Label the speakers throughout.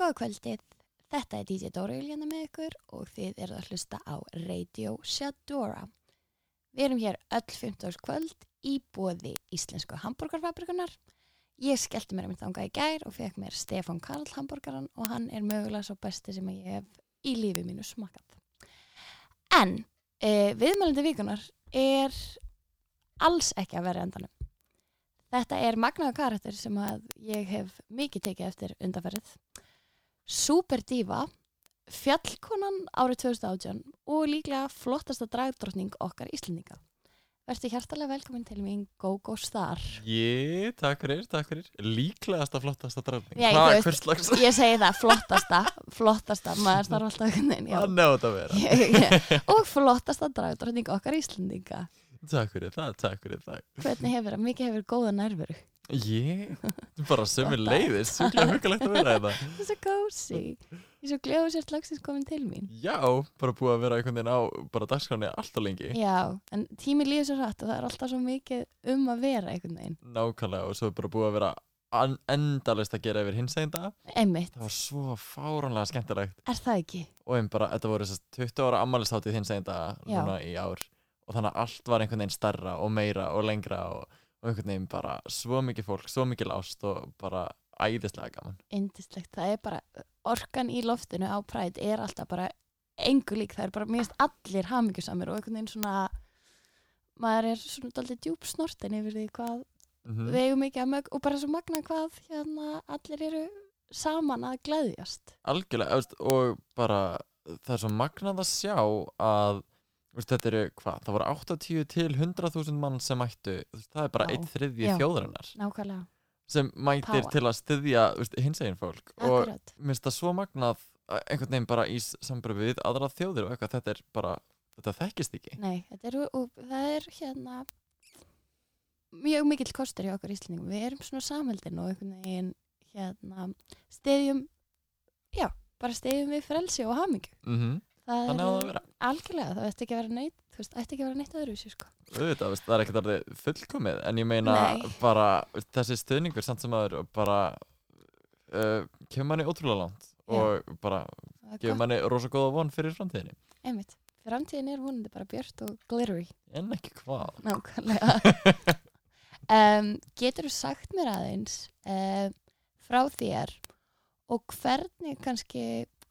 Speaker 1: Góða kvöldið, þetta er DJ Dóra Júlíana með ykkur og þið eruð að hlusta á Radio Shadora. Við erum hér öll 15. kvöld í bóði Íslensku hambúrgarfabrikunar. Ég skellti mér að mynd þangað í gær og fekk mér Stefán Karl hambúrgaran og hann er mögulega svo besti sem ég hef í lífi mínu smakað. En e, viðmælandi vikunar er alls ekki að vera endanum. Þetta er magnaða karakter sem ég hef mikið tekið eftir undarferðið. Superdiva, fjallkonan árið 2018 og líklega flottasta dragdrottning okkar Íslendinga. Verði hjartalega velkomin til mín GóGó Star.
Speaker 2: Ég, takk fyrir, takk fyrir Líklegasta flottasta
Speaker 1: ég-
Speaker 2: Hvað, hvers slags
Speaker 1: Ég segi það, flottasta, flottasta, maður starf alltaf já.
Speaker 2: Það nefnt að vera
Speaker 1: og flottasta dragdrottning okkar Íslendinga.
Speaker 2: Takk fyrir það, takk fyrir það
Speaker 1: Hvernig hefur það? Mikið hefur góða nærveru.
Speaker 2: Ég, bara sömu
Speaker 1: Gott að-
Speaker 2: leiðis Sjúklega hugulegt að vera þetta
Speaker 1: Það er svo kósi. Ég er svo glöðu sért lagsins komin til mín.
Speaker 2: Já, bara búið að vera einhvern veginn á bara dagskráni alltaf lengi.
Speaker 1: Já, en tími líður svo rætt og það er alltaf svo mikið um að vera einhvern veginn.
Speaker 2: Nákvæmlega og svo er bara búið að vera endalaust að gera yfir hins einn dag.
Speaker 1: Einmitt,
Speaker 2: Það var svo fáránlega skemmtilegt.
Speaker 1: Er það ekki?
Speaker 2: og einn bara, þetta voru þess að 20 ára ammælisháttið hins einn dag núna í ár. Og þannig að allt var einhvern veginn starra og meira og lengra og, og einhvern veginn bara svo mikið fólk, svo mikið ást og bara æðislega gaman.
Speaker 1: Indislegt, það er bara orkan í loftinu á præð er alltaf bara engu lík, það er bara minnst allir hamingjusamir og einhvern veginn svona maður er svona daldið djúb snortin yfir því hvað
Speaker 2: mm
Speaker 1: við eigum mikið að mög og bara svo magna hvað hérna allir eru saman að gleðjast.
Speaker 2: Algjörlega og bara það er svo magnað að sjá að veist, þetta eru hvað, það voru 80 til 100.000 mann sem mættu það er bara einn þriðji
Speaker 1: Já.
Speaker 2: þjóðarinnar
Speaker 1: nákvæmlega,
Speaker 2: sem mætir
Speaker 1: Power.
Speaker 2: til að styðja hins eginn fólk og
Speaker 1: akkurat
Speaker 2: mér finnst það svo magnað að einhvern veginn bara í sambröfi við aðra þjóðir og eitthvað, þetta er bara þetta þekkist ekki
Speaker 1: Nei, þetta eru, og það er hérna mjög mikill kostur hjá okkur Íslendingum. Við erum svona samheldin og einhvern veginn hérna stiðjum, já, bara stiðjum við frelsi og hamingju.
Speaker 2: mm
Speaker 1: Það
Speaker 2: Þannig á það að vera.
Speaker 1: Algjörlega, það ætti ekki að vera neitt, þú veist, ætti ekki að vera neitt öðru sér, sko.
Speaker 2: auðvitað, veist, það er ekkert orðið fullkomið en ég meina
Speaker 1: Nei.
Speaker 2: bara þessi stuðningur samt sem aður bara uh, kemur manni ótrúlega langt og bara
Speaker 1: Það er
Speaker 2: gefur manni rosa góða von fyrir framtíðinni
Speaker 1: einmitt. Framtíðin er vonandi bara björt og glittery.
Speaker 2: en ekki hvað
Speaker 1: Nákvæmlega. um, getur þú sagt mér aðeins um, frá þér og hvernig kannski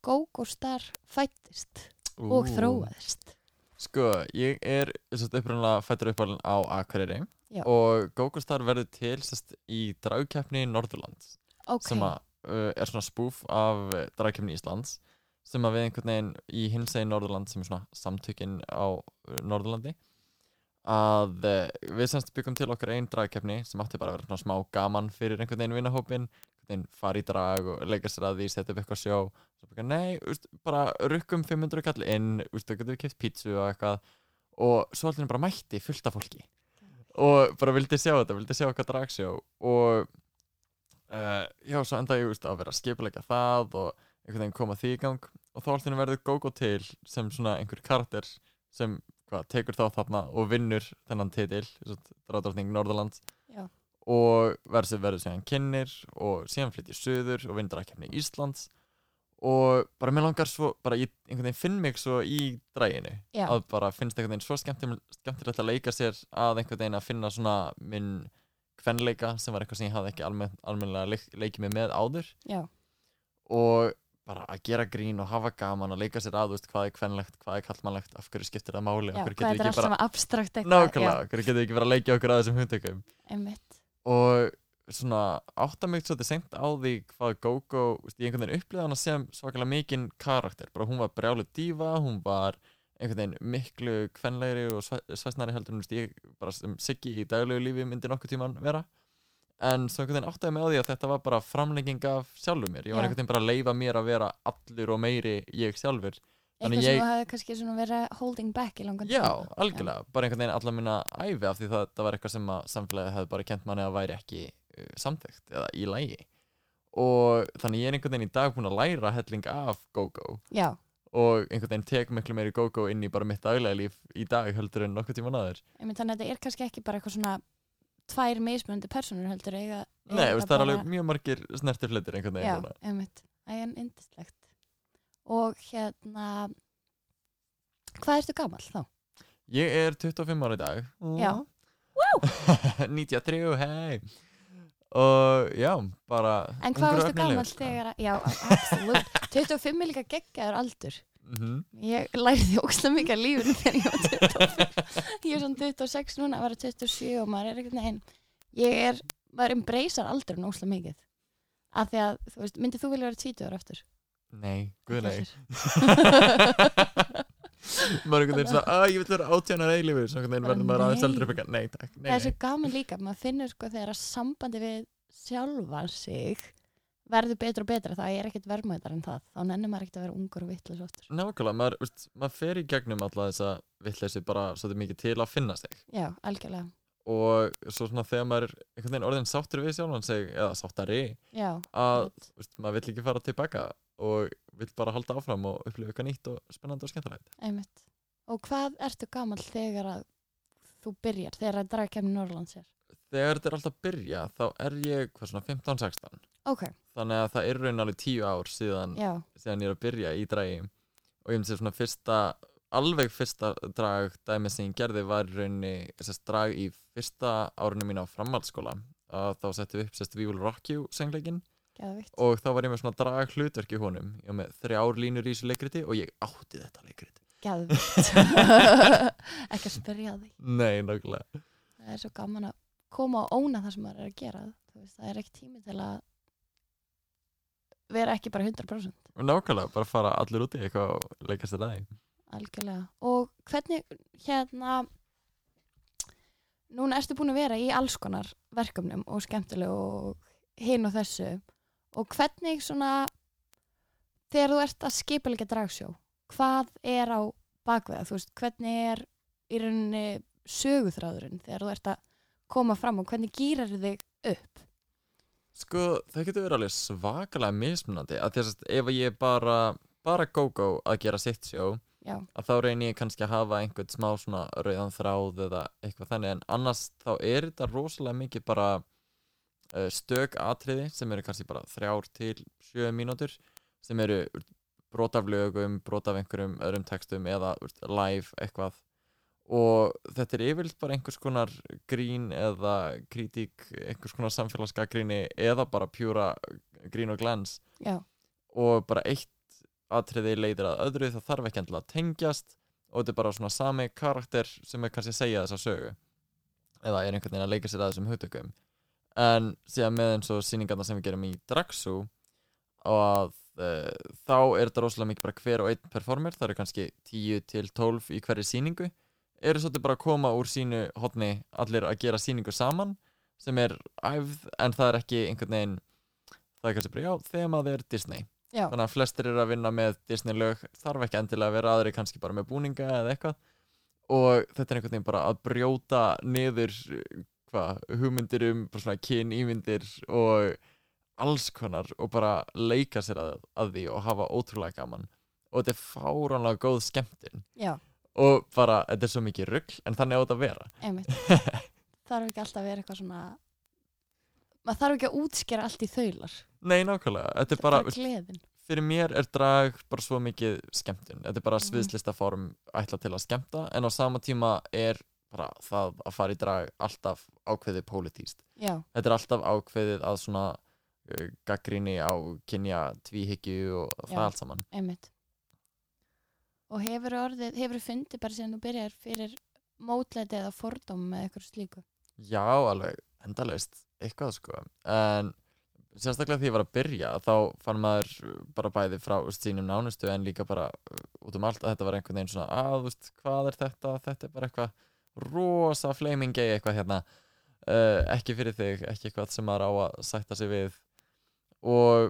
Speaker 1: GóGó Star fættist og
Speaker 2: Ú.
Speaker 1: þróaðist?
Speaker 2: Sko, ég er sérst, upprunlega fættur uppalinn á Akureyri
Speaker 1: Já.
Speaker 2: og GóGóstar verður til sérst, í dragkeppni Norðurlands
Speaker 1: Ok,
Speaker 2: sem að, uh, er svona spoof af uh, dragkeppni Íslands sem að við einhvern veginn í hins eginn Norðurland sem er svona samtökin á uh, Norðurlandi að uh, við semst byggum til okkar einn dragkeppni sem átti bara að vera smá gaman fyrir einhvern veginn vinnahópin veginn fara í drag og leika sér að því setja upp eitthvað sjó. Byggja, nei, úst, bara rukkum 500 kall inn, úst, það getur við keft pítsu og eitthvað. Og svo allir bara mætti fullt af fólki. Og bara vildi sjá þetta, vildi sjá okkar dragsjó. Og uh, já, svo enda ég úst, að vera skipuleika það og einhvern veginn koma því í gang. Og þá allir verður GóGó til sem svona einhver karakter sem hvað, tekur þá þarna og vinnur þennan titil, dráttartning Norðurlands.
Speaker 1: Já.
Speaker 2: Og verður sem verður síðan kynir og síðan flyttir söður og vinnur að kemni Íslands. Og bara mér langar svo, bara ég einhvern veginn finn mig svo í dræginu
Speaker 1: Já.
Speaker 2: að bara finnst einhvern veginn svo skemmtilegt, að leika sér að einhvern veginn að finna svona minn kvenleika sem var eitthvað sem ég hafði ekki almenn, almennilega leik, leikið mig með áður.
Speaker 1: Já,
Speaker 2: og bara að gera grín og hafa gaman og leika sér að, veist, hvað er kvenlegt, hvað er kallmannlegt, af hverju skiptir það máli, af hverju getur
Speaker 1: er
Speaker 2: við ekki bara, nákvæmlega, af hverju getur við ekki bara að leikja okkur að þessum hundtökum og svona átta mig svolítið seint á því hvað GóGó, ég einhvern veginn upplýði hana sem svakalega mikinn karakter, bara hún var brjálu dífa, hún var einhvern veginn miklu kvenlegri og svæsnari heldur veist, ég bara sem Siggi í daglegu lífi myndi nokkuð tíman vera. En svo einhvern veginn áttaði mig á því að þetta var bara framlenging af sjálfur mér, ég var einhvern veginn bara að leifa mér að vera allur og meiri ég sjálfur
Speaker 1: eitthvað sem þú hefði kannski verið holding back í langan
Speaker 2: Já,
Speaker 1: tíma.
Speaker 2: algjörlega, bara einhvern veginn allar minna æfi af því það, það var eitthvað sem að samfélagið hefði bara kent manni að væri ekki uh, samþygt eða í lægi og þannig ég er einhvern veginn í dag búin að læra helling af GóGó
Speaker 1: já,
Speaker 2: og einhvern veginn tek miklu meiri GóGó inn í bara mitt daglega líf í dag heldur en nokkuð tíma naður
Speaker 1: þannig að þetta er kannski ekki bara eitthvað svona tvær mismunandi personur heldur eiga,
Speaker 2: Nei,
Speaker 1: eiga
Speaker 2: veist, það er alveg mjög margir snertiflitir einhvern
Speaker 1: og hérna hvað ertu gamall þá?
Speaker 2: Ég er 25 ára í dag
Speaker 1: Já.
Speaker 2: 93, hei og já, bara
Speaker 1: En hvað gamall
Speaker 2: sko.
Speaker 1: þegar að, já, absolutt 25 er líka geggjaður aldur
Speaker 2: Mhm.
Speaker 1: Ég læriði ógstlega mikið af lífinu þegar ég var 25 Ég er svona 26 núna að vera 27 og maður er einhvern veginn Ég er, maður embracear aldrei ógstlega mikið af því að, þú veist, myndið þú vilja vera 20 ára aftur?
Speaker 2: Nei, guð nei.
Speaker 1: Ekki
Speaker 2: maður er einhvern veginn svona, að ég vil vera átjánar eilífur. Svo einhvern veginn verður maður aðeins eldur upp eitthvað, nei takk, nei,
Speaker 1: það er svo
Speaker 2: nei.
Speaker 1: gaman líka maður finnur sko þegar að sambandi við sjálfan sig verður betra og betra það er ekkert verðmætar en það. Þá nennir maður ekkert að vera ungur og vittlis oftur
Speaker 2: Nákvæmlega, maður, veist, maður fer í gegnum alla þessa vittleysi bara svolítið mikið til að finna sig.
Speaker 1: Já, algjörlega,
Speaker 2: og svo svona þegar maður er einhvern veginn orðin sáttur við sjálfan sig eða sáttari
Speaker 1: já
Speaker 2: að veist, maður vill ekki fara tilbaka og vill bara halda áfram og upplifa eitthvað nýtt og spennandi og skemmtilegt.
Speaker 1: Einmitt. Og hvað ertu gamall þegar að þú byrjar, þegar að draga kemni Norrlands er?
Speaker 2: Þegar þetta er alltaf að byrja þá er ég hvað svona 15-16
Speaker 1: ok,
Speaker 2: þannig að það er raun alveg 10 ár síðan, síðan ég er að byrja í dragi. Og ég myndi segja svona fyrsta alveg fyrsta drag dæmi sem ég gerði var í rauninni sérst, drag í fyrsta árinu mín á framhaldsskóla. Að þá settum við upp sérst Will Rock You söngleikin
Speaker 1: geðvikt
Speaker 2: og þá var ég með svona drag hlutverk í honum ég var með þrjár línur í þessu leikriti og ég átti þetta leikriti
Speaker 1: geðvikt ekki að spyrja því.
Speaker 2: Nei, nákvæmlega.
Speaker 1: Það er svo gaman að koma og óna það sem maður er að gera. Veist, það er ekki tími til að vera ekki bara 100%
Speaker 2: og nákvæmlega, bara fara allir út í eitthvað og leikast þetta aðeins
Speaker 1: algjörlega. Og hvernig hérna núna ertu búin að vera í alls konar verkefnum og skemmtilegu og hinn og þessu og hvernig svona þegar þú ert að skipa líka dragsjó hvað er á bakveða þú veist, hvernig er í rauninni söguþráðurinn þegar þú ert að koma fram og hvernig gýrar þig upp?
Speaker 2: Sko, það getur verið alveg svakalega mismunandi að þess að ef ég bara bara go-go að gera sitt sjó
Speaker 1: já,
Speaker 2: að þá reynir ég kannski að hafa einhvern smá svona rauðan þráð eða eitthvað þannig en annars þá er þetta rosalega mikið bara stök atriði sem eru kannski bara þrjár til sjö mínútur sem eru brot af lögum, brot af einhverjum öðrum textum eða live eitthvað. Og þetta er yfirleitt bara einhvers konar grín eða kritík, einhvers konar samfélagsgagríni eða bara pjúra grín og glens
Speaker 1: já,
Speaker 2: og bara eitt atriði leiðir að öðru það þarf ekki endilega að tengjast og þetta er bara svona sami karakter sem er kannski að segja þessa sögu. Eða er einhvern veginn að leika sér að þessum hugtökum en síðan með eins og sýningarna sem við gerum í Draxu og að uh, þá er þetta rosalega mikið bara hver og einn performer það eru kannski 10 til 12 í hverju sýningu eru svolítið bara að koma úr sínu hotni allir að gera sýningu saman sem er æfð en það er ekki einhvern veginn það er kannski bara já, þemað er Disney.
Speaker 1: Já,
Speaker 2: þannig að flestir eru að vinna með Disney lög þarf ekki endilega að vera aðri kannski bara með búninga eða eitthvað. Og þetta er einhvern veginn bara að brjóta niður hvað, hugmyndir um bara svona kyn ímyndir og alls konar og bara leika sér að, að því og hafa ótrúlega gaman. Og þetta er fáránlega góð skemmtun.
Speaker 1: Já,
Speaker 2: og bara, þetta er svo mikið rugg en þannig á þetta að vera.
Speaker 1: Þarf ekki alltaf að vera eitthvað svona maður þarf ekki að útskera allt í þaular
Speaker 2: Nei, nákvæmlega, þetta er bara,
Speaker 1: bara gleðin?
Speaker 2: Fyrir mér er drag bara svo mikið skemmtun. Þetta er bara
Speaker 1: Mhm.
Speaker 2: sviðslistaform ætla til að skemmta en á sama tíma er bara það að fara í drag alltaf ákveðið pólitíst þetta er alltaf ákveðið að svona uh, gaggríni á kynja tvíhyggju og það
Speaker 1: Já.
Speaker 2: allt saman.
Speaker 1: einmitt. Og hefur orðið, hefur fundið bara síðan þú byrjar fyrir mótlæti eða fordóm með eitthvað slíku?
Speaker 2: Já, alveg endalaust eitthvað sko. En sérstaklega því ég var að byrja þá fann maður bara bæði frá úst, sínum nánustu en líka bara uh, út um allt að þetta var einhvern veginn svona að, þú veist, hvað er þetta, þetta er bara eitthvað rosa flaming gay eitthvað hérna. Uh, ekki fyrir þig, ekki eitthvað sem maður á að sætta sig við. Og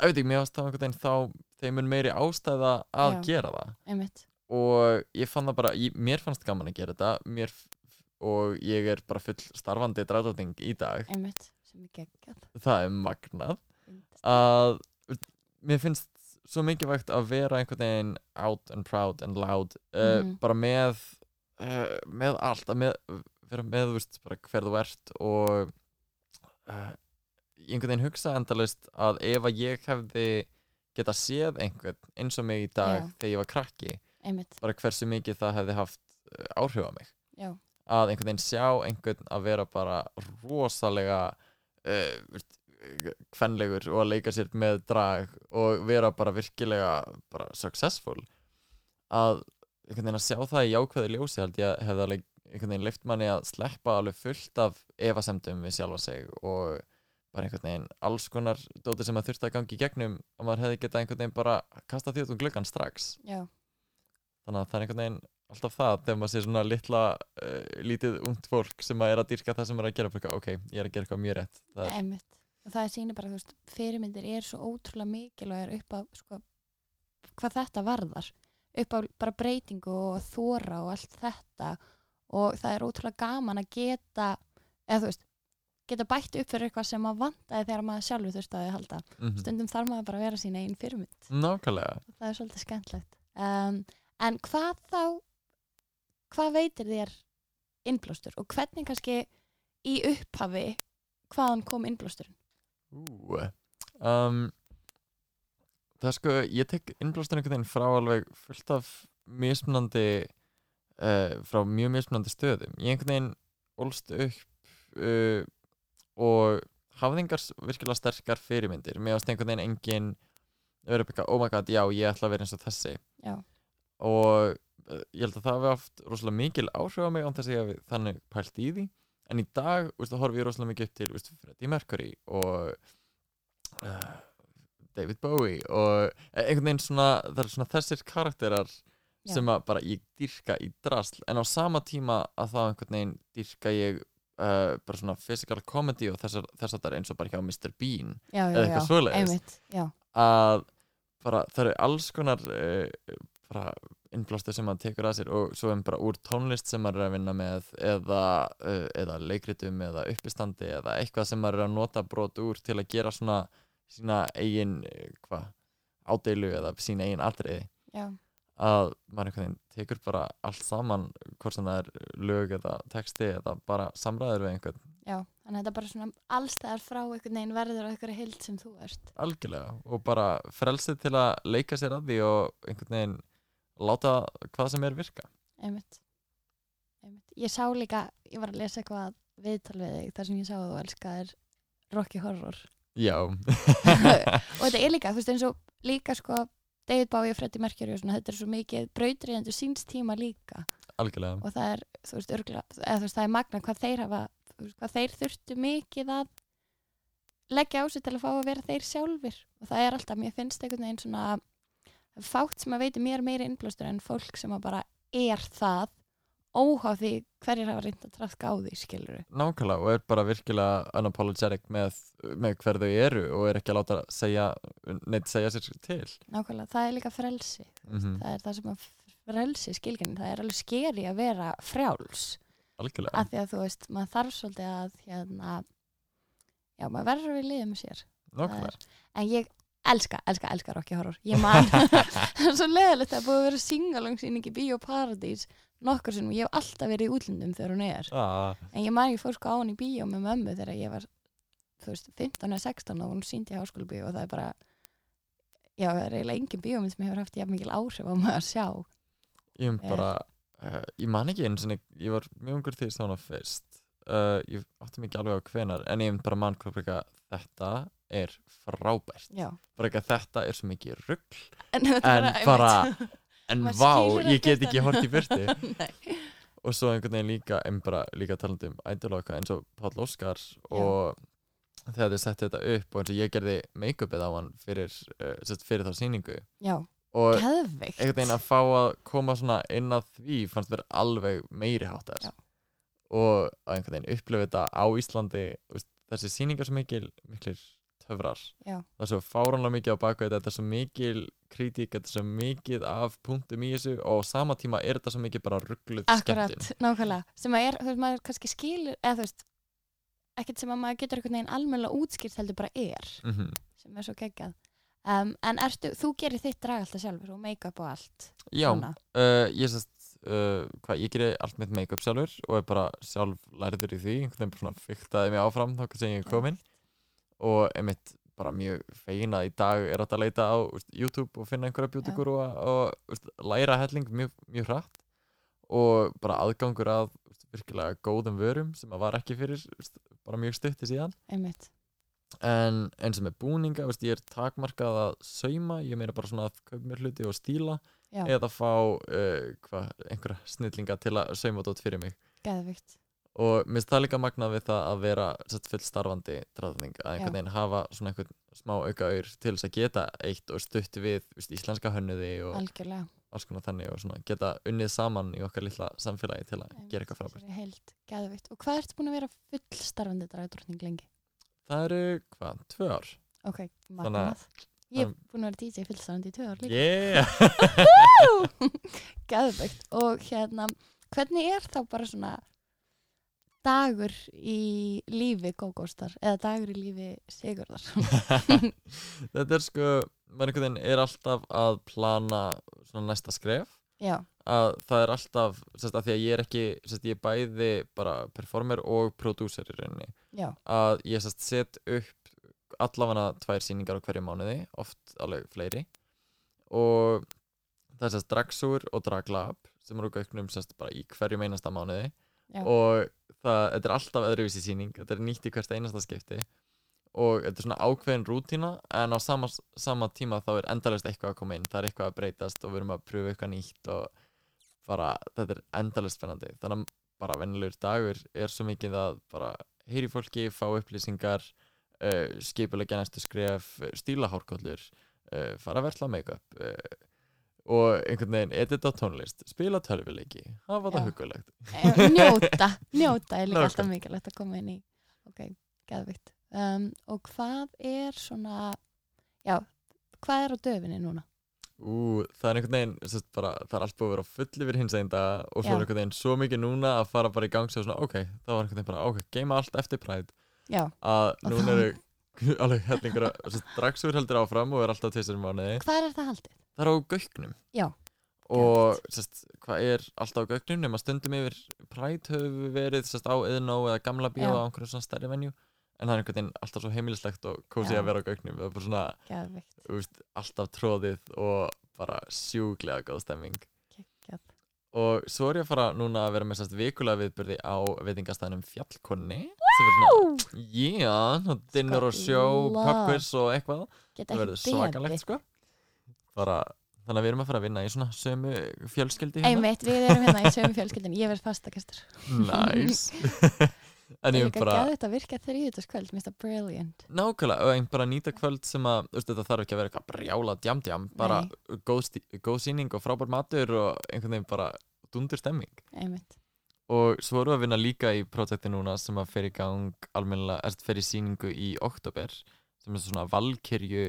Speaker 2: ekki, mér það einhvern veginn þá þeim mun meiri ástæða að
Speaker 1: Já.
Speaker 2: gera það.
Speaker 1: Einmitt,
Speaker 2: og ég fann það bara, ég, mér fannst gaman að gera þetta. Mér, og ég er bara full starfandi dragdóting í dag.
Speaker 1: Einmitt sem er geggjað.
Speaker 2: Það er magnað. Að mér finnst svo mikilvægt að vera einhvern veginn out and proud and loud. Uh,
Speaker 1: Mhm.
Speaker 2: bara með uh, með allt að með, vera með þú veist, bara hver þú ert og uh, einhvern veginn hugsa endalaust að ef að ég hefði geta séð einhvern eins og mig í dag
Speaker 1: Já.
Speaker 2: þegar ég var krakki
Speaker 1: einmitt,
Speaker 2: bara hversu mikið það hefði haft uh, áhrif á mig.
Speaker 1: Já,
Speaker 2: að einhvern veginn sjá einhvern að vera bara rosalega uh, kvenlegur og að leika sér með drag og vera bara virkilega bara successful. Að einhvern veginn að sjá það í jákvæði ljósi held ég að hefði alveg einhvern veginn leift manni að sleppa alveg fullt af efasemdum við sjálfa sig og bara einhvern veginn alls konar dótið sem að þurfti að gangi í gegnum og maður hefði getað einhvern veginn bara kasta því út um gluggan strax.
Speaker 1: Já,
Speaker 2: þannig að það er einhvern veginn alltaf það þegar maður sé svona litla uh, lítið ungt fólk sem að er að dýrka það sem er að gera bara, ok, ég er að gera eitthvað mjög rétt það er,
Speaker 1: einmitt. Og það sýnir bara, þú veist, fyrirmyndir er svo ótrúlega mikilvægur upp á sko, hvað þetta varðar upp á bara breytingu og þóra og allt þetta. Og það er ótrúlega gaman að geta eða þú veist, geta bætt upp fyrir eitthvað sem maður vantaði þegar maður sjálfur þurfti að halda.
Speaker 2: Mm
Speaker 1: stundum þarf maður bara að vera sín einn fyrirmynd.
Speaker 2: Nákvæmlega.
Speaker 1: Það er svolítið skemmtlegt um, en hvað þá hvað veitir þér innblástur? Og hvernig kannski í upphafi hvaðan kom innblásturinn?
Speaker 2: Ú, um, það er sko, ég tek innblástur einhvern veginn frá alveg fullt af mismunandi uh, frá mjög mismunandi stöðum. Ég einhvern veginn ólst upp uh, og hafði engar virkilega sterkar fyrirmyndir. Mér varst einhvern veginn engin verið byggja, oh my god, já, ég ætla að vera eins og þessi.
Speaker 1: Já.
Speaker 2: og uh, ég held að það hafi haft rosalega mikil áhrif á mig án þess að ég hafi þannig pælt í því. En í dag, veist, horfi ég rosalega mikið upp til veist, Freddie Mercury og uh, David Bowie og einhvern veginn svona það er svona þessir karakterar
Speaker 1: Já.
Speaker 2: sem að bara ég dyrka í drasl en á sama tíma að þá einhvern veginn dyrka ég uh, bara svona physical comedy og þessar, þessar eins og bara hjá Mr. Bean
Speaker 1: já,
Speaker 2: Eða eitthvað
Speaker 1: já,
Speaker 2: svoleiðis.
Speaker 1: einmitt já,
Speaker 2: að bara það eru alls konar uh, bara innblástur sem maður tekur að sér og svo er bara úr tónlist sem maður er að vinna með eða, uh, eða leikritum eða uppistandi eða eitthvað sem maður er að nota brot úr til að gera svona sína eigin uh, hvað, ádeilu eða sína eigin atriði.
Speaker 1: Já,
Speaker 2: að maður einhvern veginn tekur bara allt saman hvort sem það er lög eða texti eða bara samræður við einhvern.
Speaker 1: Já þannig að þetta er bara svona allstæðar frá einhvern veginn verður á einhverju hild sem þú ert.
Speaker 2: Algjörlega og bara frelsið til að leika sér að því og einhvern veginn láta hvað sem er virka.
Speaker 1: Einmitt. einmitt. Ég sá líka, ég var að lesa eitthvað viðtal við þig þar sem ég sá að þú elskaðir Rocky Horror
Speaker 2: já.
Speaker 1: Og þetta er líka, þú veist eins og líka sko David Bowie og Freddie Mercury og svona, þetta er svo mikið brautriðendur síns tíma líka.
Speaker 2: Algjörlega.
Speaker 1: Og það er, þú veist, örgla, eða þú veist, það er magna hvað þeir hafa, veist, hvað þeir þurftu mikið að leggja á sig til að fá að vera þeir sjálfir. Og það er alltaf, mér finnst einhvern veginn svona fátt sem að veiti mér meiri innblástur en fólk sem að bara er það óháð því hverjir hafa reynd að trafka á því, skilur
Speaker 2: nákvæmlega og er bara virkilega unapologetic með, með hver þau eru og er ekki að láta segja, neitt segja sér til.
Speaker 1: Nákvæmlega, það er líka frelsi.
Speaker 2: Mm
Speaker 1: það er það sem að frelsi skilginn, það er alveg skeri að vera frjáls.
Speaker 2: Algjörlega.
Speaker 1: Af því að þú veist, maður þarf svolítið að hérna já, maður verður við liðið með sér.
Speaker 2: Nákvæmlega.
Speaker 1: en ég elska, elska, elska Rocky Horror. Ég man, það er svo leðilegt að búið að vera singalangsýning í Bíó Paradís nokkur sem ég hef alltaf verið í útlundum þegar hún er,
Speaker 2: ah,
Speaker 1: en ég man ég fór sko á hún í bíó með mömmu þegar ég var veist, 15 eða 16 og hún síndi í háskóla bíó og það er bara já, það er eiginlega engin bíómynd sem hefur haft jafn mikil áhrif á maður að sjá.
Speaker 2: Ég um
Speaker 1: Er-
Speaker 2: bara uh, ég man ekki einu sinni, ég var mjög ungur því stána fyrst. Uh, ég átti mikið alveg á hvenar en ég um bara mann hvað bara þetta er frábært. Ekki að þetta er svo mikið rugg
Speaker 1: en,
Speaker 2: bara en
Speaker 1: Maður
Speaker 2: vá,
Speaker 1: skilur
Speaker 2: ég get
Speaker 1: ekkert
Speaker 2: ekki hort í burti
Speaker 1: Nei.
Speaker 2: og svo einhvern veginn líka en bara líka talandi um ædoloka eins og Páll Óskar og þegar þið setti þetta upp og eins og ég gerði make-upið á hann fyrir, uh, sest, fyrir þá sýningu.
Speaker 1: Já,
Speaker 2: og
Speaker 1: geðveikt.
Speaker 2: einhvern veginn að fá að koma svona inn að því fannst vera alveg meiri háttar.
Speaker 1: Já.
Speaker 2: og að einhvern veginn upplifa þetta á Íslandi þú veist, þessi sýningar svo mikil miklir töfrar.
Speaker 1: Já.
Speaker 2: það er svo fáránlega mikið á baku þetta er svo mikil kritík, þetta er svo mikið af punktum í þessu og sama tíma er þetta svo mikið bara ruggluð
Speaker 1: Akkurat,
Speaker 2: skemmtun
Speaker 1: nákvæmlega. Sem að er, þú veist, maður kannski skilur eða þú veist, ekkert sem að maður getur einhvern veginn almennilega útskýrt heldur bara er
Speaker 2: mm
Speaker 1: sem er svo geggjað. Um, en ertu, þú gerir þitt drag alltaf sjálfur og make-up og allt
Speaker 2: Já, uh, ég sest uh, hvað, ég gerir allt mitt make-up sjálfur og er bara sjálf lærður í því einhvern veginn bara svona fyktaði mig áfram þá sem ég er komin og einmitt bara mjög fegin að í dag er hægt að leita á úst, YouTube og finna einhverja beauty guru og, og úst, læra helling mjög, mjög hratt. Og bara aðgangur að úst, virkilega góðum vörum sem að var ekki fyrir bara mjög stutti síðan.
Speaker 1: Einmitt.
Speaker 2: En eins og með búninga ég er takmarkað að sauma ég meina bara svona að kaupa mér hluti og stíla
Speaker 1: Já,
Speaker 2: eða fá uh, hva, einhverja snillinga til að sauma dót fyrir mig.
Speaker 1: Geðvikt
Speaker 2: og mér finnst það líka magnað við það að vera sett, full starfandi dráðning að einhvern veginn hafa svona einhvern smá auka auður til þess að geta eitt og stutt við veist, íslenska hönnuði og
Speaker 1: algjörlega.
Speaker 2: alls konar þannig og svona geta unnið saman í okkar lilla samfélagi til að
Speaker 1: Einmitt,
Speaker 2: gera eitthvað frábært.
Speaker 1: þessari heild, geðvikt og hvað ertu búin að vera full starfandi dragdrottning lengi?
Speaker 2: Það eru, hvað, tvö ár?
Speaker 1: ok, magnað. Ég er búin að vera DJ full starfandi í tvö ár líka.
Speaker 2: Yeah!
Speaker 1: geðvikt og hérna hvernig er þá bara svona dagur í lífi gógóstar eða dagur í lífi Sigurðar.
Speaker 2: Þetta er sko, maður einhvern veginn er alltaf að plana svona næsta skref.
Speaker 1: Já,
Speaker 2: að það er alltaf, sérst, að því að ég er ekki sérst, ég er bæði bara performer og prodúser í rauninni.
Speaker 1: Já,
Speaker 2: að ég sérst, set upp allavega tvær sýningar á hverju mánuði oft alveg fleiri. Og það er sérst dragsúr og draglab sem eru gauknum sérst bara í hverju einasta mánuði.
Speaker 1: Já.
Speaker 2: og það, þetta er alltaf öðruvísi sýning þetta er nýtt í hvert einasta skipti. Og þetta er svona ákveðin rútína en á sama, sama tíma þá er endalist eitthvað að koma inn, það er eitthvað að breytast og við erum að pröfa eitthvað nýtt og bara þetta er endalist spennandi. Þannig að bara vennilegur dagur er svo mikið að bara heyri fólki, fá upplýsingar uh, skipulegja næstu skref stíla hárkollur uh, fara að verðla make-up uh, og einhvern veginn edita tónlist spila tölvuleiki, hafa það
Speaker 1: Já.
Speaker 2: hugulegt
Speaker 1: Eh, njóta njóta er líka
Speaker 2: Nákvæmlega.
Speaker 1: alltaf mikilvægt að koma inn í ok, geðvikt um, og hvað er svona já, hvað er á döfinni núna?
Speaker 2: Ú, það er einhvern veginn, sest, bara, það er allt búið að vera full yfir hins einn dag og svo
Speaker 1: Já.
Speaker 2: er einhvern veginn svo mikið núna að fara bara í gang svo svona, ok, það var einhvern veginn bara, ok, geima allt eftir præð
Speaker 1: já,
Speaker 2: að núna eru alveg hellingur að dragsúr heldur áfram og er alltaf tvisar í mánuði
Speaker 1: hvað er það haldið?
Speaker 2: Það er á gauknum.
Speaker 1: Já,
Speaker 2: og sest, hvað er alltaf á gauknum nema stundum yfir præð höfum við verið sest, á Eðnó eða gamla bíó
Speaker 1: Já.
Speaker 2: á einhverjum svona stærri venju. En það er einhvern veginn alltaf svo heimilislegt og kósi
Speaker 1: Já.
Speaker 2: að vera á gauknum. Það er bara svona,
Speaker 1: geðvikt,
Speaker 2: alltaf tróðið og bara sjúglega góð stemming.
Speaker 1: Geggjað.
Speaker 2: Og svo er ég að fara núna að vera með sérst vikulega viðbyrði á veitingastæðinum Fjallkonni sem er svona, yeah, og dinner og sjó,
Speaker 1: love.
Speaker 2: pubquiz og eitthvað.
Speaker 1: Geta
Speaker 2: það verður svakalegt sko bara, þannig að við erum að fara að vinna í svona sömu fjölskyldi hérna.
Speaker 1: Einmitt, við erum hérna í sömu fjölskyldin ég verð fastakastur
Speaker 2: Næs En
Speaker 1: það er
Speaker 2: er
Speaker 1: líka
Speaker 2: bara
Speaker 1: geðvikt að virka þriðutaskvöld, mér finnst það brilliant.
Speaker 2: Nákvæmlega, og einn bara nýta kvöld sem að þú veist, þetta þarf ekki að vera eitthvað brjála djam-djam bara góð, góð sýning og frábær matur og einhvern veginn bara dundur stemming.
Speaker 1: Einmitt,
Speaker 2: og svo erum við að vinna líka í projekti núna sem að fer í gang almennilega, erst fer í sýningu í oktober sem er svona valkyrju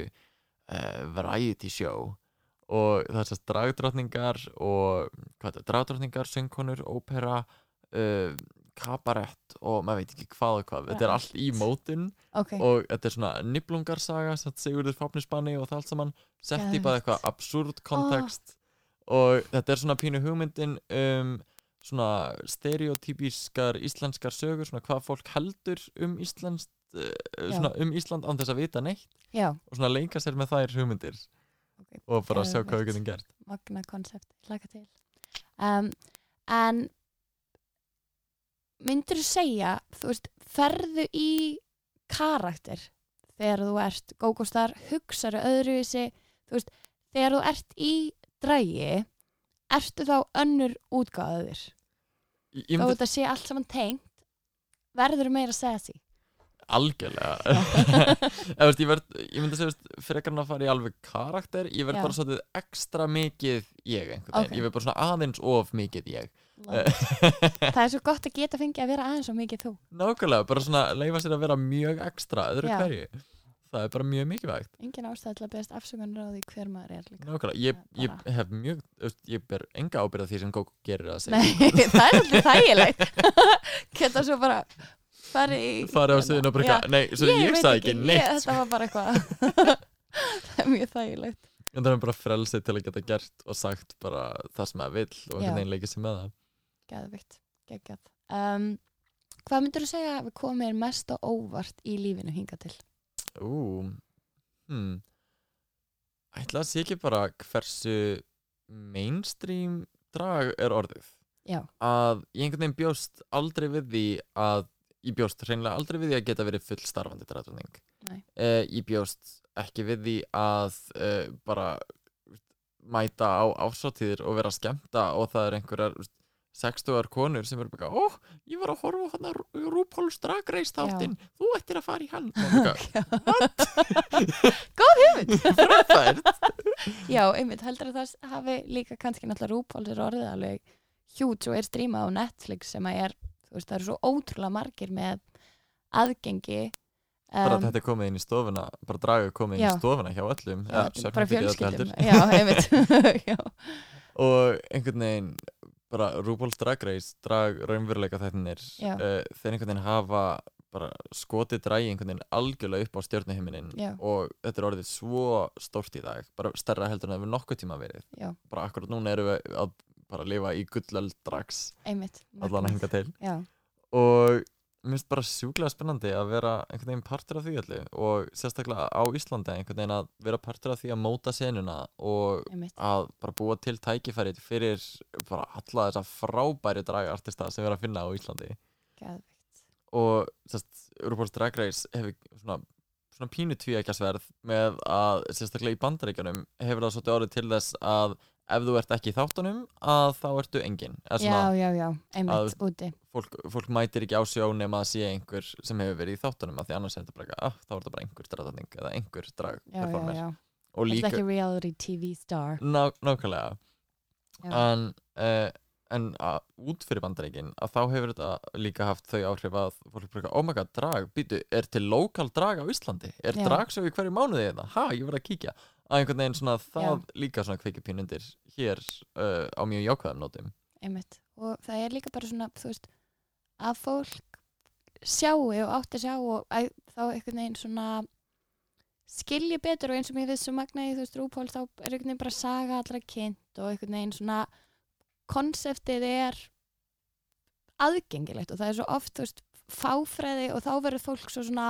Speaker 2: uh, variety show og það sérst dragdrottningar og hvað það, dragdrottningar, söngkonur, ópera uh, kabarett og maður veit ekki hvað og hvað, þetta er allt í mótun
Speaker 1: ok,
Speaker 2: og þetta er svona niblungarsaga sem Sigurður Fáfnisbanni og það allt saman sett í bara eitthvað absúrt kontekst og þetta er svona pínu hugmyndin um svona stereotypískar íslenskar sögur, svona hvað fólk heldur um Íslands uh, svona um Ísland án þess að vita neitt
Speaker 1: já,
Speaker 2: og svona leika sér með þær hugmyndir
Speaker 1: ok
Speaker 2: og bara sjá hvað við getum gert.
Speaker 1: Magna koncept, hlaka til. Um, en myndur þú segja þú veist, ferðu í karakter þegar þú ert gógóstar, hugsaðu öðruvísi þú veist, þegar þú ert í drægi ertu þá önnur
Speaker 2: ég
Speaker 1: þá
Speaker 2: myndi
Speaker 1: þetta sé allt saman tengt verður meira sassy
Speaker 2: algjörlega. Veist, ég, verð, ég myndi að segja veist, frekar en að fara í alveg karakter ég verð
Speaker 1: Já.
Speaker 2: bara svolítið ekstra mikið ég einhvern veginn,
Speaker 1: Ok.
Speaker 2: ég verð bara svona aðeins of mikið ég.
Speaker 1: Það er svo gott að geta fengið að vera aðeins og mikið þú.
Speaker 2: Nákvæmlega, bara svona leifa sér að vera mjög ekstra öðru
Speaker 1: Já.
Speaker 2: hverju. Það er bara mjög mikilvægt.
Speaker 1: Engin ástæð til að beðast afsökunar á því hver maður er líka.
Speaker 2: Nákvæmlega, ég, ég hef mjög Ég ber enga ábyrða því sem Gók gerir að segja.
Speaker 1: Nei, það er svolítið þægilegt. Geta svo bara farið í
Speaker 2: Farið á sviðinu og bara eitthvað Nei, svo ég,
Speaker 1: veit
Speaker 2: sagði ekki.
Speaker 1: ég,
Speaker 2: neitt.
Speaker 1: Þetta
Speaker 2: sko.
Speaker 1: var bara eitthvað. Það er mjög þægilegt.
Speaker 2: En það er bara frelsið til að geta gert og sagt bara það sem það vill og einhvern veginn leikið sér með það.
Speaker 1: Geðvikt, geggjað. Um, Hvað myndur þú segja að komið mest á óvart í lífinu hinga til?
Speaker 2: Ú, hmm. Ætla að sé ekki bara hversu mainstream drag er orðið.
Speaker 1: Já,
Speaker 2: að ég einhvern veginn bjóst aldrei við því að ég bjóst hreinlega aldrei við því að geta verið full starfandi dragdrottning
Speaker 1: Nei.
Speaker 2: uh, ég bjóst ekki við því að uh, bara mæta á ásáttíðir og vera að skemmta og það er einhverjar 60-ar konur sem eru bara, ó, ég var að horfa á hann að RuPaul's Drag Race þáttinn. Þú ættir að fara í hann. Og bara,
Speaker 1: góð hugmynd. Já, einmitt, heldur að það hafi líka kannski náttúrulega RuPaul's er orðið alveg hjút og er strímað á Netflix sem að er, veist, það eru svo ótrúlega margir með aðgengi
Speaker 2: bara
Speaker 1: um,
Speaker 2: þetta er komið inn í stofuna bara draga komið inn
Speaker 1: Já.
Speaker 2: í stofuna hjá öllum
Speaker 1: já,
Speaker 2: ja,
Speaker 1: bara fjölskyldum. Já, Já,
Speaker 2: og einhvern veginn bara RuPaul's Drag Race drag raunveruleika þettinir
Speaker 1: Já.
Speaker 2: uh, þeir einhvern veginn hafa bara skotið dragi einhvern veginn algjörlega upp á stjórnuhiminin
Speaker 1: Já.
Speaker 2: og þetta er orðið svo stórt í dag bara stærra heldur en það við nokkuð tíma verið
Speaker 1: já,
Speaker 2: bara akkurat núna erum við að bara lifa í gullöld drags
Speaker 1: einmitt
Speaker 2: allan að hinga til.
Speaker 1: Já,
Speaker 2: og mér finnst bara sjúklega spennandi að vera einhvern veginn partur af því öllu og sérstaklega á Íslandi einhvern veginn að vera partur af því að móta senuna og
Speaker 1: einmitt.
Speaker 2: að bara búa til tækifærið fyrir bara alla þessa frábæri dragartista sem erum að finna á Íslandi.
Speaker 1: Geðveikt.
Speaker 2: og sérst, RuPaul's Drag Race hefur svona, svona pínu tvíækjasverð með að sérstaklega í bandaríkjunum hefur það svolítið orðið til þess að ef þú ert ekki í þáttunum að þá ertu engin Eða
Speaker 1: Já, já, já, einmitt, úti.
Speaker 2: fólk, fólk mætir ekki á sjó nema að sé einhver sem hefur verið í þáttunum af því annars er þetta bara, ah, þá er þetta bara einhver dragdætning eða einhver dragperformer og líka,
Speaker 1: ekki reality TV star.
Speaker 2: Ná, nákvæmlega. En, uh, en að, út fyrir bandaríkin að þá hefur þetta líka haft þau áhrif að fólk bara, oh my god, drag, býtu, er til lokal drag á Íslandi? Er
Speaker 1: Já.
Speaker 2: drag svo í hverju mánuði þetta? Ha, ég verð að kíkja að einhvern veginn svona það líka svona kveikipínundir hér uh, á mjög jákvæðum nótum.
Speaker 1: Einmitt. Og það er líka bara svona þú veist að fólk sjáu og átti að sjá og að, þá einhvern veginn svona skilji betur og eins og mér við sem magna í þú veist rúpól þá er einhvern veginn bara saga allra kynnt og einhvern veginn svona konseptið er aðgengilegt og það er svo oft þú veist fáfræði og þá verður fólk svo svona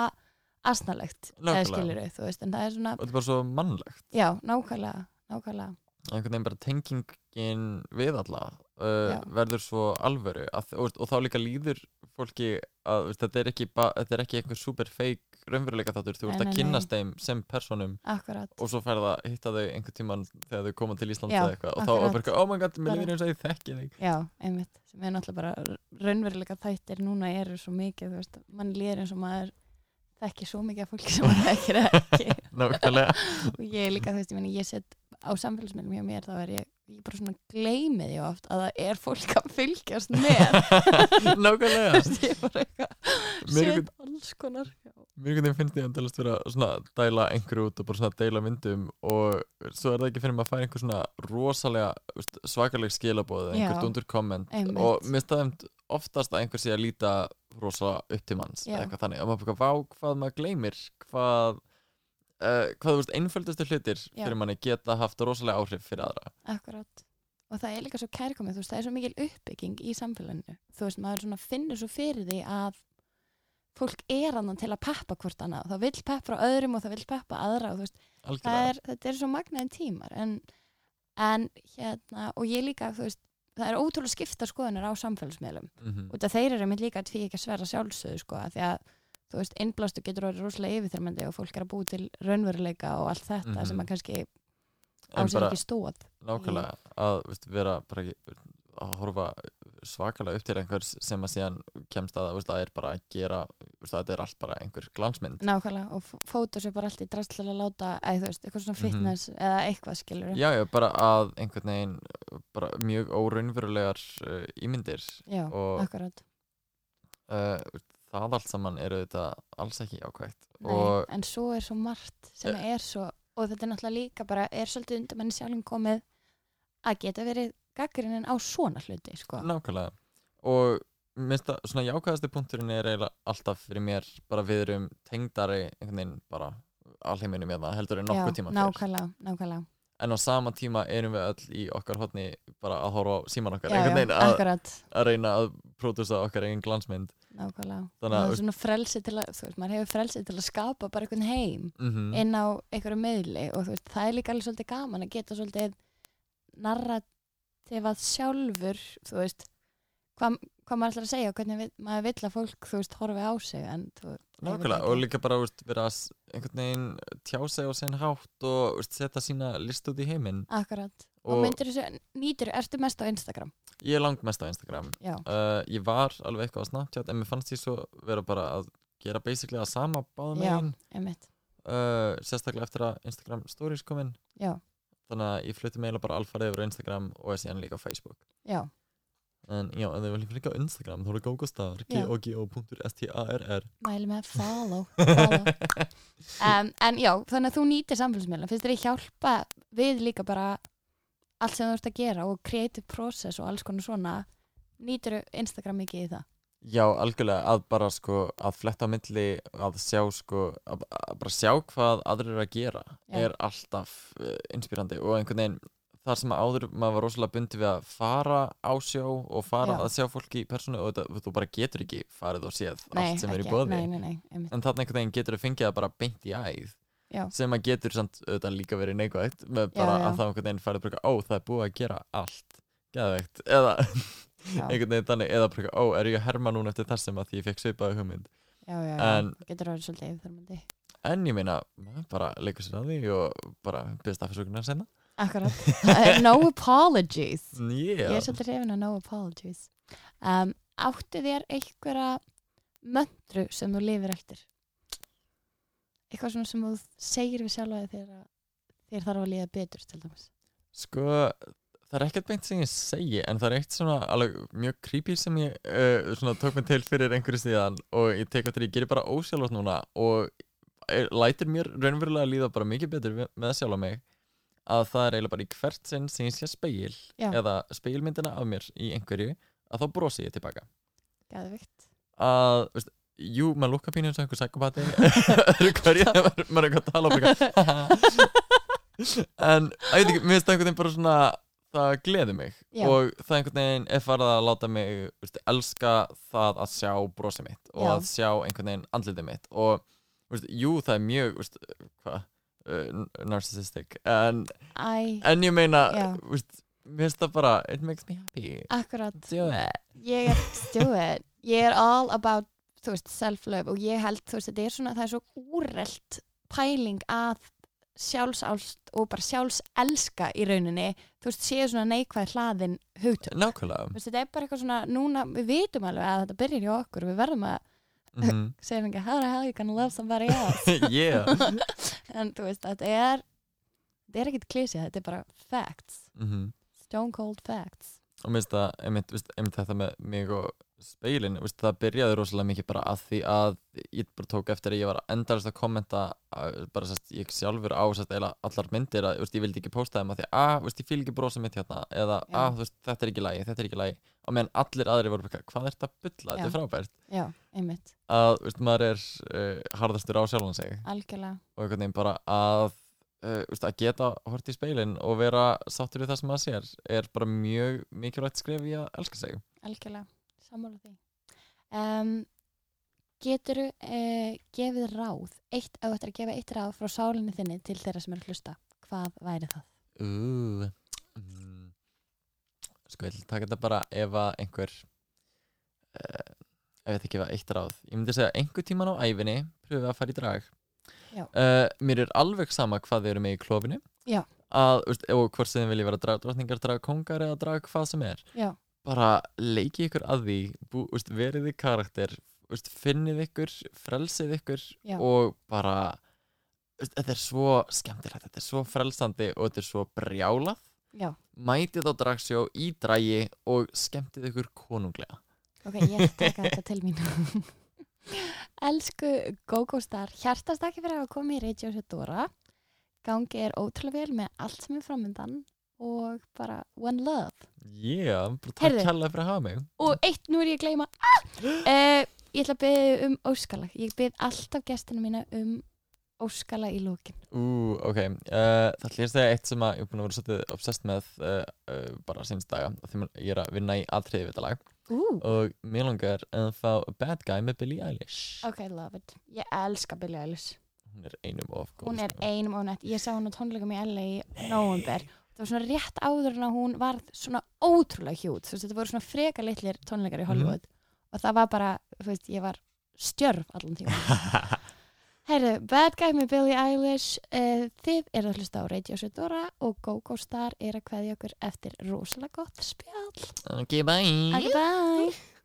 Speaker 1: asnalegt eða
Speaker 2: Nákvæmlega.
Speaker 1: skilur þau, þú veist en það er svona,
Speaker 2: þetta er bara svo mannlegt
Speaker 1: já, nákvæmlega nákvæmlega,
Speaker 2: einhvern veginn bara tengingin við alla uh, verður svo alvöru að, og, og þá líka líður fólki að veist, þetta, er ekki er ekki einhver super fake raunveruleika þáttur, þú ert að
Speaker 1: nei.
Speaker 2: kynnast þeim sem personum
Speaker 1: akkurat
Speaker 2: og svo færða að hitta þau einhvern tíman þegar þau koma til eitthvað og þá er bara
Speaker 1: akkurat.
Speaker 2: oh my god, mér líður eins og ég þekki þig
Speaker 1: Já, einmitt, sem er náttúrulega bara raunveruleika þættir núna eru svo mikið, þú veist, mann líður eins og maður þekki svo mikið af fólki sem þekkir ekki.
Speaker 2: Nákvæmlega,
Speaker 1: og ég er líka, þú veist, ég meni, ég set á samfélagsmiðlum hjá mér, þá er ég, ég bara svona gleymi því oft að það er fólk að fylgjast með,
Speaker 2: nákvæmlega.
Speaker 1: Ég er bara eitthvað
Speaker 2: er
Speaker 1: set alls konar já.
Speaker 2: Mér finnst ég endalast vera svona að dæla einhverju út og bara deila myndum og svo er það ekki fyrir maður að færa einhver svona rosalega svakaleg skilabóð eða einhver
Speaker 1: Já,
Speaker 2: dundur komment
Speaker 1: einmitt.
Speaker 2: og mér staðum oftast að einhver sé að líta rosa upp til manns eða eitthvað þannig og maður bara, vá hvað maður gleymir hvað uh, hvað þú veist, einföldustu hlutir
Speaker 1: Já.
Speaker 2: fyrir manni geta haft rosalega áhrif fyrir aðra
Speaker 1: Akkurat. Og það er líka svo kærkomið, þú veist, það er svo mikil uppbygging í samfélaginu. Þú veist, maður svona finnur svo fyrir því að fólk er annan til að peppa hvort annað. Það vill peppa á öðrum og það vill peppa aðra og þú veist, það er, þetta er svo magnaðin tímar. En, en hérna, og ég líka, þú veist, það er ótrúlega skipta skoðunar á samfélagsmiðlum.
Speaker 2: mm
Speaker 1: Út af þeir eru mitt líka að tví ekki að sverra sjálfsögðu, sko, af því að þú veist, innblástu getur orðið rosalega yfirþyrmandi og fólk er að búi til raunveruleika og allt þetta
Speaker 2: Mhm.
Speaker 1: sem að kannski á
Speaker 2: en
Speaker 1: sér
Speaker 2: bara
Speaker 1: ekki stóð.
Speaker 2: nákvæmlega að veist, vera bara ekki að horfa svakalega upp til einhvers sem að síðan kemst að veist, að er bara að gera veist, að þetta er allt bara einhver glansmynd.
Speaker 1: Nákvæmlega og fóta sér bara allt í drast til að láta eða þú veist, eitthvað svona
Speaker 2: Mhm.
Speaker 1: fitness eða eitthvað skilur
Speaker 2: Já, já, bara að einhvern veginn bara mjög óraunverulegar uh, ímyndir
Speaker 1: Já,
Speaker 2: og-
Speaker 1: akkurat.
Speaker 2: uh, það allt saman eru þetta alls ekki ákvægt
Speaker 1: Nei,
Speaker 2: og
Speaker 1: En svo er svo margt sem er svo og þetta er náttúrulega líka bara er svolítið undir manni sjálfum komið að geta verið gaggrinin á svona hluti sko.
Speaker 2: nákvæmlega. Og minnst að svona jákvæðasti punkturinn er eiginlega alltaf fyrir mér bara við erum tengdari einhvern veginn bara alheiminum með það heldur en nokkuð tíma fyrr.
Speaker 1: nákvæmlega, nákvæmlega.
Speaker 2: En á sama tíma erum við öll í okkar hotni bara að horfa á síman okkar
Speaker 1: já,
Speaker 2: einhvern
Speaker 1: já,
Speaker 2: veginn að,
Speaker 1: akkurat.
Speaker 2: að reyna að pródúsa okkar eigin glansmynd.
Speaker 1: Nákvæmlega.
Speaker 2: Þannig að,
Speaker 1: það er svona frelsi til að, þú veist, maður hefur frelsi til að skapa bara einhvern heim
Speaker 2: mm
Speaker 1: inn á einhverju miðli og þú veist, það er líka alveg svolítið gaman að geta svolítið narrativað sjálfur þú veist hvað, hvað maður ætlar að segja og hvernig við, maður vill að fólk þú veist, horfi á sig en þú
Speaker 2: Nákvæmlega, og líka bara veist, vera einhvern veginn tjá sig á sinn hátt og veist, setja sína list út í heiminn.
Speaker 1: Akkurat. Og,
Speaker 2: og
Speaker 1: myndir þessu, nýtur, ertu mest á Instagram?
Speaker 2: Ég er langt mest á Instagram. Uh, ég var alveg eitthvað á Snapchat en mér fannst ég svo vera bara að gera basically að sama báðum
Speaker 1: já,
Speaker 2: megin.
Speaker 1: einmitt.
Speaker 2: Uh, sérstaklega eftir að Instagram stories kom inn.
Speaker 1: Já,
Speaker 2: þannig að ég flutti meila bara alfarið yfir Instagram og er síðan líka á Facebook.
Speaker 1: Já,
Speaker 2: en já, ef þið viljum líka á Instagram þá er það gógostar
Speaker 1: Já.
Speaker 2: g-o-g-o.s-t-a-r-r
Speaker 1: mæli með follow, follow. um, en já, þannig að þú nýtir samfélagsmiðla finnst þér að hjálpa við líka bara allt sem þú ert að gera og creative process og alls konar svona? Nýtir Instagram mikið í það
Speaker 2: Já, algjörlega að bara sko að fletta á milli að sjá sko að, að bara sjá hvað aðrir eru að gera
Speaker 1: Já.
Speaker 2: er alltaf uh, inspírandi og einhvern veginn þar sem áður maður var rosalega bundi við að fara á sjó og fara
Speaker 1: Já.
Speaker 2: að sjá fólki í persónu og þetta, þú bara getur ekki farið og séð
Speaker 1: nei,
Speaker 2: allt sem er í
Speaker 1: ekki.
Speaker 2: bóði
Speaker 1: nei, nei,
Speaker 2: en þarna einhvern veginn getur þú fengið það bara beint í æð
Speaker 1: Já.
Speaker 2: sem að getur samt auðvitað líka verið neikvægt með
Speaker 1: Já,
Speaker 2: bara
Speaker 1: já.
Speaker 2: að það einhvern veginn færið bara ó það er búið að gera allt geðveikt eða
Speaker 1: já,
Speaker 2: einhvern veginn þannig eða bara ó er ég að herma núna eftir þessum að því ég fekk svipaði hugmynd?
Speaker 1: Já, já,
Speaker 2: En-
Speaker 1: já. getur verið svolítið yfirþörmandi
Speaker 2: en ég meina bara leikur sér að því og bara byrðast afsökunar senna
Speaker 1: akkurat, Það no apologies.
Speaker 2: Yeah.
Speaker 1: ég er svolítið hrifin að no apologies. Um, áttu þér einhverja möndru sem þú lifir eftir? Eitthvað svona sem þú segir við þegar að- þér þarf að líða betur til dæmis?
Speaker 2: Sko það er ekkert beint sem ég segi en það er eitt svona alveg mjög creepy sem ég uh, svona tók mig til fyrir einhverju síðan og ég tek eftir ég gerir bara ósjálfátt núna og er, lætur mér raunverulega líða bara mikið betur með sjálfa mig að það er eiginlega bara í hvert sinn sem ég sé speil
Speaker 1: Já.
Speaker 2: eða speilmyndina af mér í einhverju að þá brosi ég tilbaka
Speaker 1: Geðvikt.
Speaker 2: að, veist, jú, maður lukka pínu eins og einhver psykopati öðru hverju, maður er eitthvað að tala bara en, að ég veit ekki, mér finnst það einhvern veginn bara svona það gleði mig.
Speaker 1: Já.
Speaker 2: og það einhvern veginn er farið að láta mig veist, elska það að sjá brosið mitt og
Speaker 1: Já.
Speaker 2: að sjá einhvern veginn andlitið mitt. Og, veist, jú, það er mjög veist, hvað, uh, narcissistic. En,
Speaker 1: Æ,
Speaker 2: en ég meina mér finnst það bara it makes me happy.
Speaker 1: Akkurat.
Speaker 2: Do it.
Speaker 1: Ég er, do it. Ég er all about, self-love. Og ég held, þú veist, þetta er svona, það er svo úrelt pæling að sjálfsást og bara sjálfselska í rauninni, þú veist, séu svona neikvæð hlaðin hugtök.
Speaker 2: Nákvæmlega.
Speaker 1: Þú veist, þetta er bara eitthvað svona, núna, við vitum alveg að þetta byrjar hjá okkur við verðum að
Speaker 2: mm
Speaker 1: segja ekki, how the hell you gonna love somebody else?
Speaker 2: Yeah.
Speaker 1: En þú veist, þetta er þetta er ekkit klísja, þetta er bara facts.
Speaker 2: Mm
Speaker 1: stone cold facts.
Speaker 2: Og mér finnst það, veist, einmitt þetta með mig og speilin, veist, það byrjaði rosalega mikið bara að því að ég bara tók eftir að ég var endalist að kommenta bara sérst, ég sjálfur á eila allar myndir að veist, ég vildi ekki posta þeim að því að ég fíl ekki brosa mitt hérna eða
Speaker 1: Já.
Speaker 2: að veist, þetta er ekki lægi, þetta er ekki lægi á meðan allir aðri voru bara, hvað er þetta að bulla, þetta er frábært.
Speaker 1: Já, einmitt,
Speaker 2: að maður er uh, harðastur á sjálfan sig.
Speaker 1: Algjörlega.
Speaker 2: Og einhvern veginn bara að uh, að geta hort í speilin og vera sáttur við það sem maður sér er bara mjög mikilvægt skref í að elska sig.
Speaker 1: Algjörlega, sammála því. Um, getur uh, gefið ráð eitt, ef þú ættir að gefa eitt ráð frá sálinni þinni til þeirra sem eru að hlusta hvað væri það?
Speaker 2: uh, mm, sko ég að taka þetta bara ef að einhver uh, ef ég ætla að gefa eitt ráð. Ég myndi segja einhver tíman á æfinni pröfið að fara í drag. Uh, mér er alveg sama hvað þið eru með í klófinu
Speaker 1: Já.
Speaker 2: að, og hvort sem þið vilja vera dragdrottningar, dragkongar eða drag hvað sem er.
Speaker 1: Já,
Speaker 2: bara leiki ykkur að því bú, veist, verið þið karakter veist, finnið ykkur, frelsið ykkur
Speaker 1: Já.
Speaker 2: og bara veist, þetta er svo skemmtilegt þetta er svo frelsandi og þetta er svo brjálað.
Speaker 1: Já,
Speaker 2: mætið á dragsjó í drægi og skemmtið ykkur konunglega.
Speaker 1: Ok, ég taka þetta til mín. Elsku GóGó Star hjartast ekki fyrir að koma í Radio Sedora gangi er ótrúlega vel með allt sem er framöndan og bara one love.
Speaker 2: Yeah, takk kærlega fyrir að hafa mig.
Speaker 1: Og eitt, nú er ég að gleyma. Ah! uh, ég ætla að byggja um óskalag ég bygg alltaf gestina mína um óskala í lókin
Speaker 2: Ú, ok, uh, það hlýst þegar eitt sem ég er búin að vera svolítið obsessed með uh, uh, bara síns daga, að ég er að vinna í aðtriði við þetta lag. Og mér langar að fá Bad Guy með Billie Eilish.
Speaker 1: Ok, love it. Ég elska Billie Eilish.
Speaker 2: Hún er einum of
Speaker 1: Hún er
Speaker 2: sko.
Speaker 1: einum og nett. Ég sá hún á tónleikum í LA í november Það var svona rétt áður en að hún var svona ótrúlega hjút. Þetta voru svona freka litlir tónleikar í Hollywood og það var bara, þú veist, ég var stjörf allan tíma Herru, Bad Guy með Billie Eilish uh, Þið eru að hlusta á Radio Sedora og GoGo Star er að kveðja okkur eftir rosalega gott spjall.
Speaker 2: Ok, bye.
Speaker 1: Ok, bye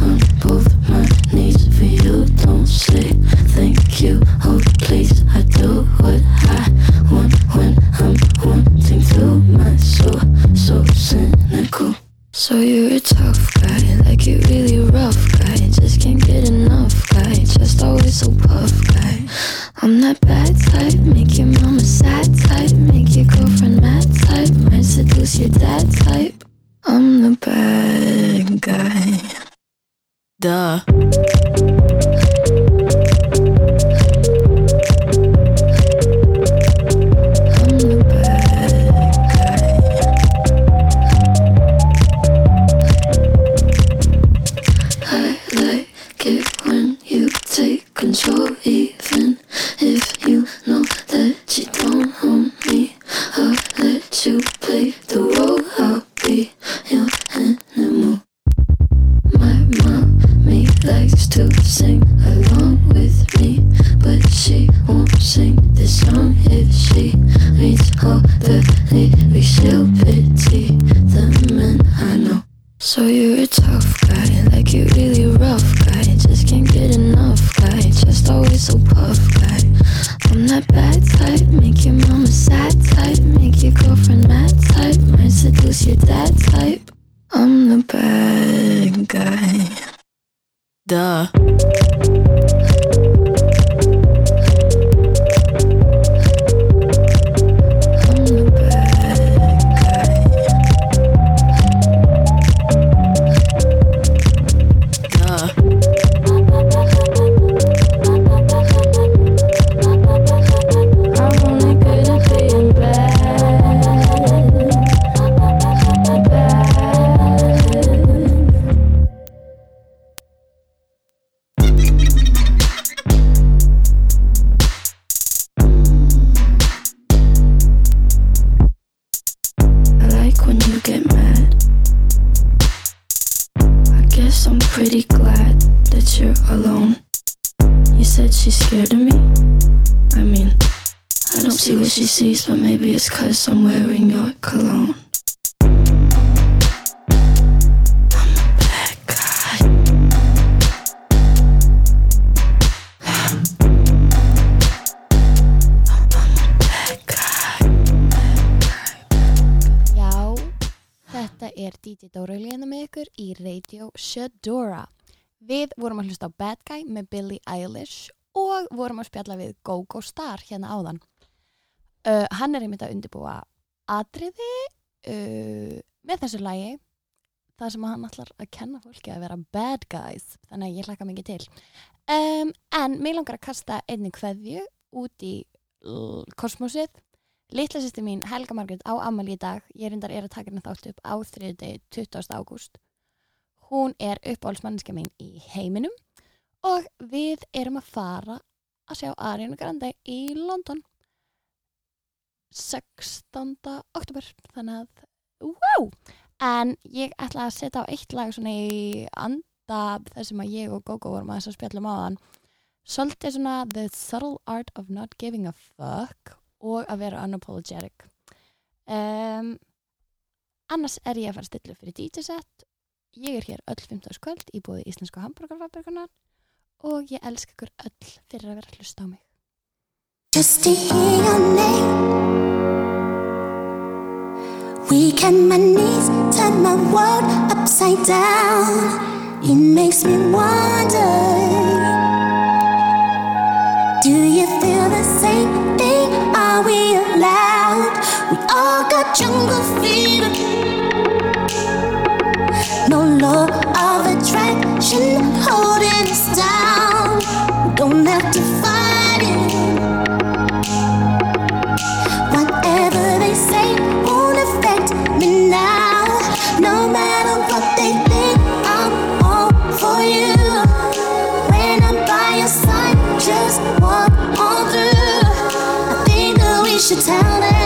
Speaker 3: on both my knees for you. Don't say like you really rough guy. Just can't get enough guy, just always so puff guy. I'm that bad type, make your mama sad type, make your girlfriend mad type, might seduce your dad type.
Speaker 1: DJ Dóra Lena með ykkur í Radio Shadora. Við vorum að hlusta á Bad Guy með Billie Eilish og vorum að spjalla við GoGo Star hérna áðan. Uh, hann er einmitt að undirbúa atriði uh, með þessu lagi það sem hann ætlar að kenna fólki að vera bad guys þannig að ég hlakka mikið til um, en mig langar að kasta einni kveðju út í kosmosið litla sýsti mín Helga Margrét á ammali í dag ég reyndar er að taka henni þátt upp á þriðdegi 20. ágúst hún er uppáhaldsmanniska mín í heiminum og við erum að fara að sjá Ariana Grande í London 16. oktober þannig að, wow en ég ætla að setja á eitt lag svona í anda þess sem að ég og Gogo vorum að þess að spjallum á þann svolítið svona The Subtle Art of Not Giving a Fuck og að vera unapologetic. Um, annars er ég að fara stillu fyrir DJ-set ég er hér öll 15. kvöld í bóði Íslenska Hamburgerfabrikunar og ég elsk ykkur öll fyrir að vera hlust á mig.
Speaker 4: Just to hear your name. Weekend my knees Turn my world upside down. It makes me wonder. Do you feel the same thing? are we allowed? We all got jungle fever. No law of attraction holding us down. Don't have to. town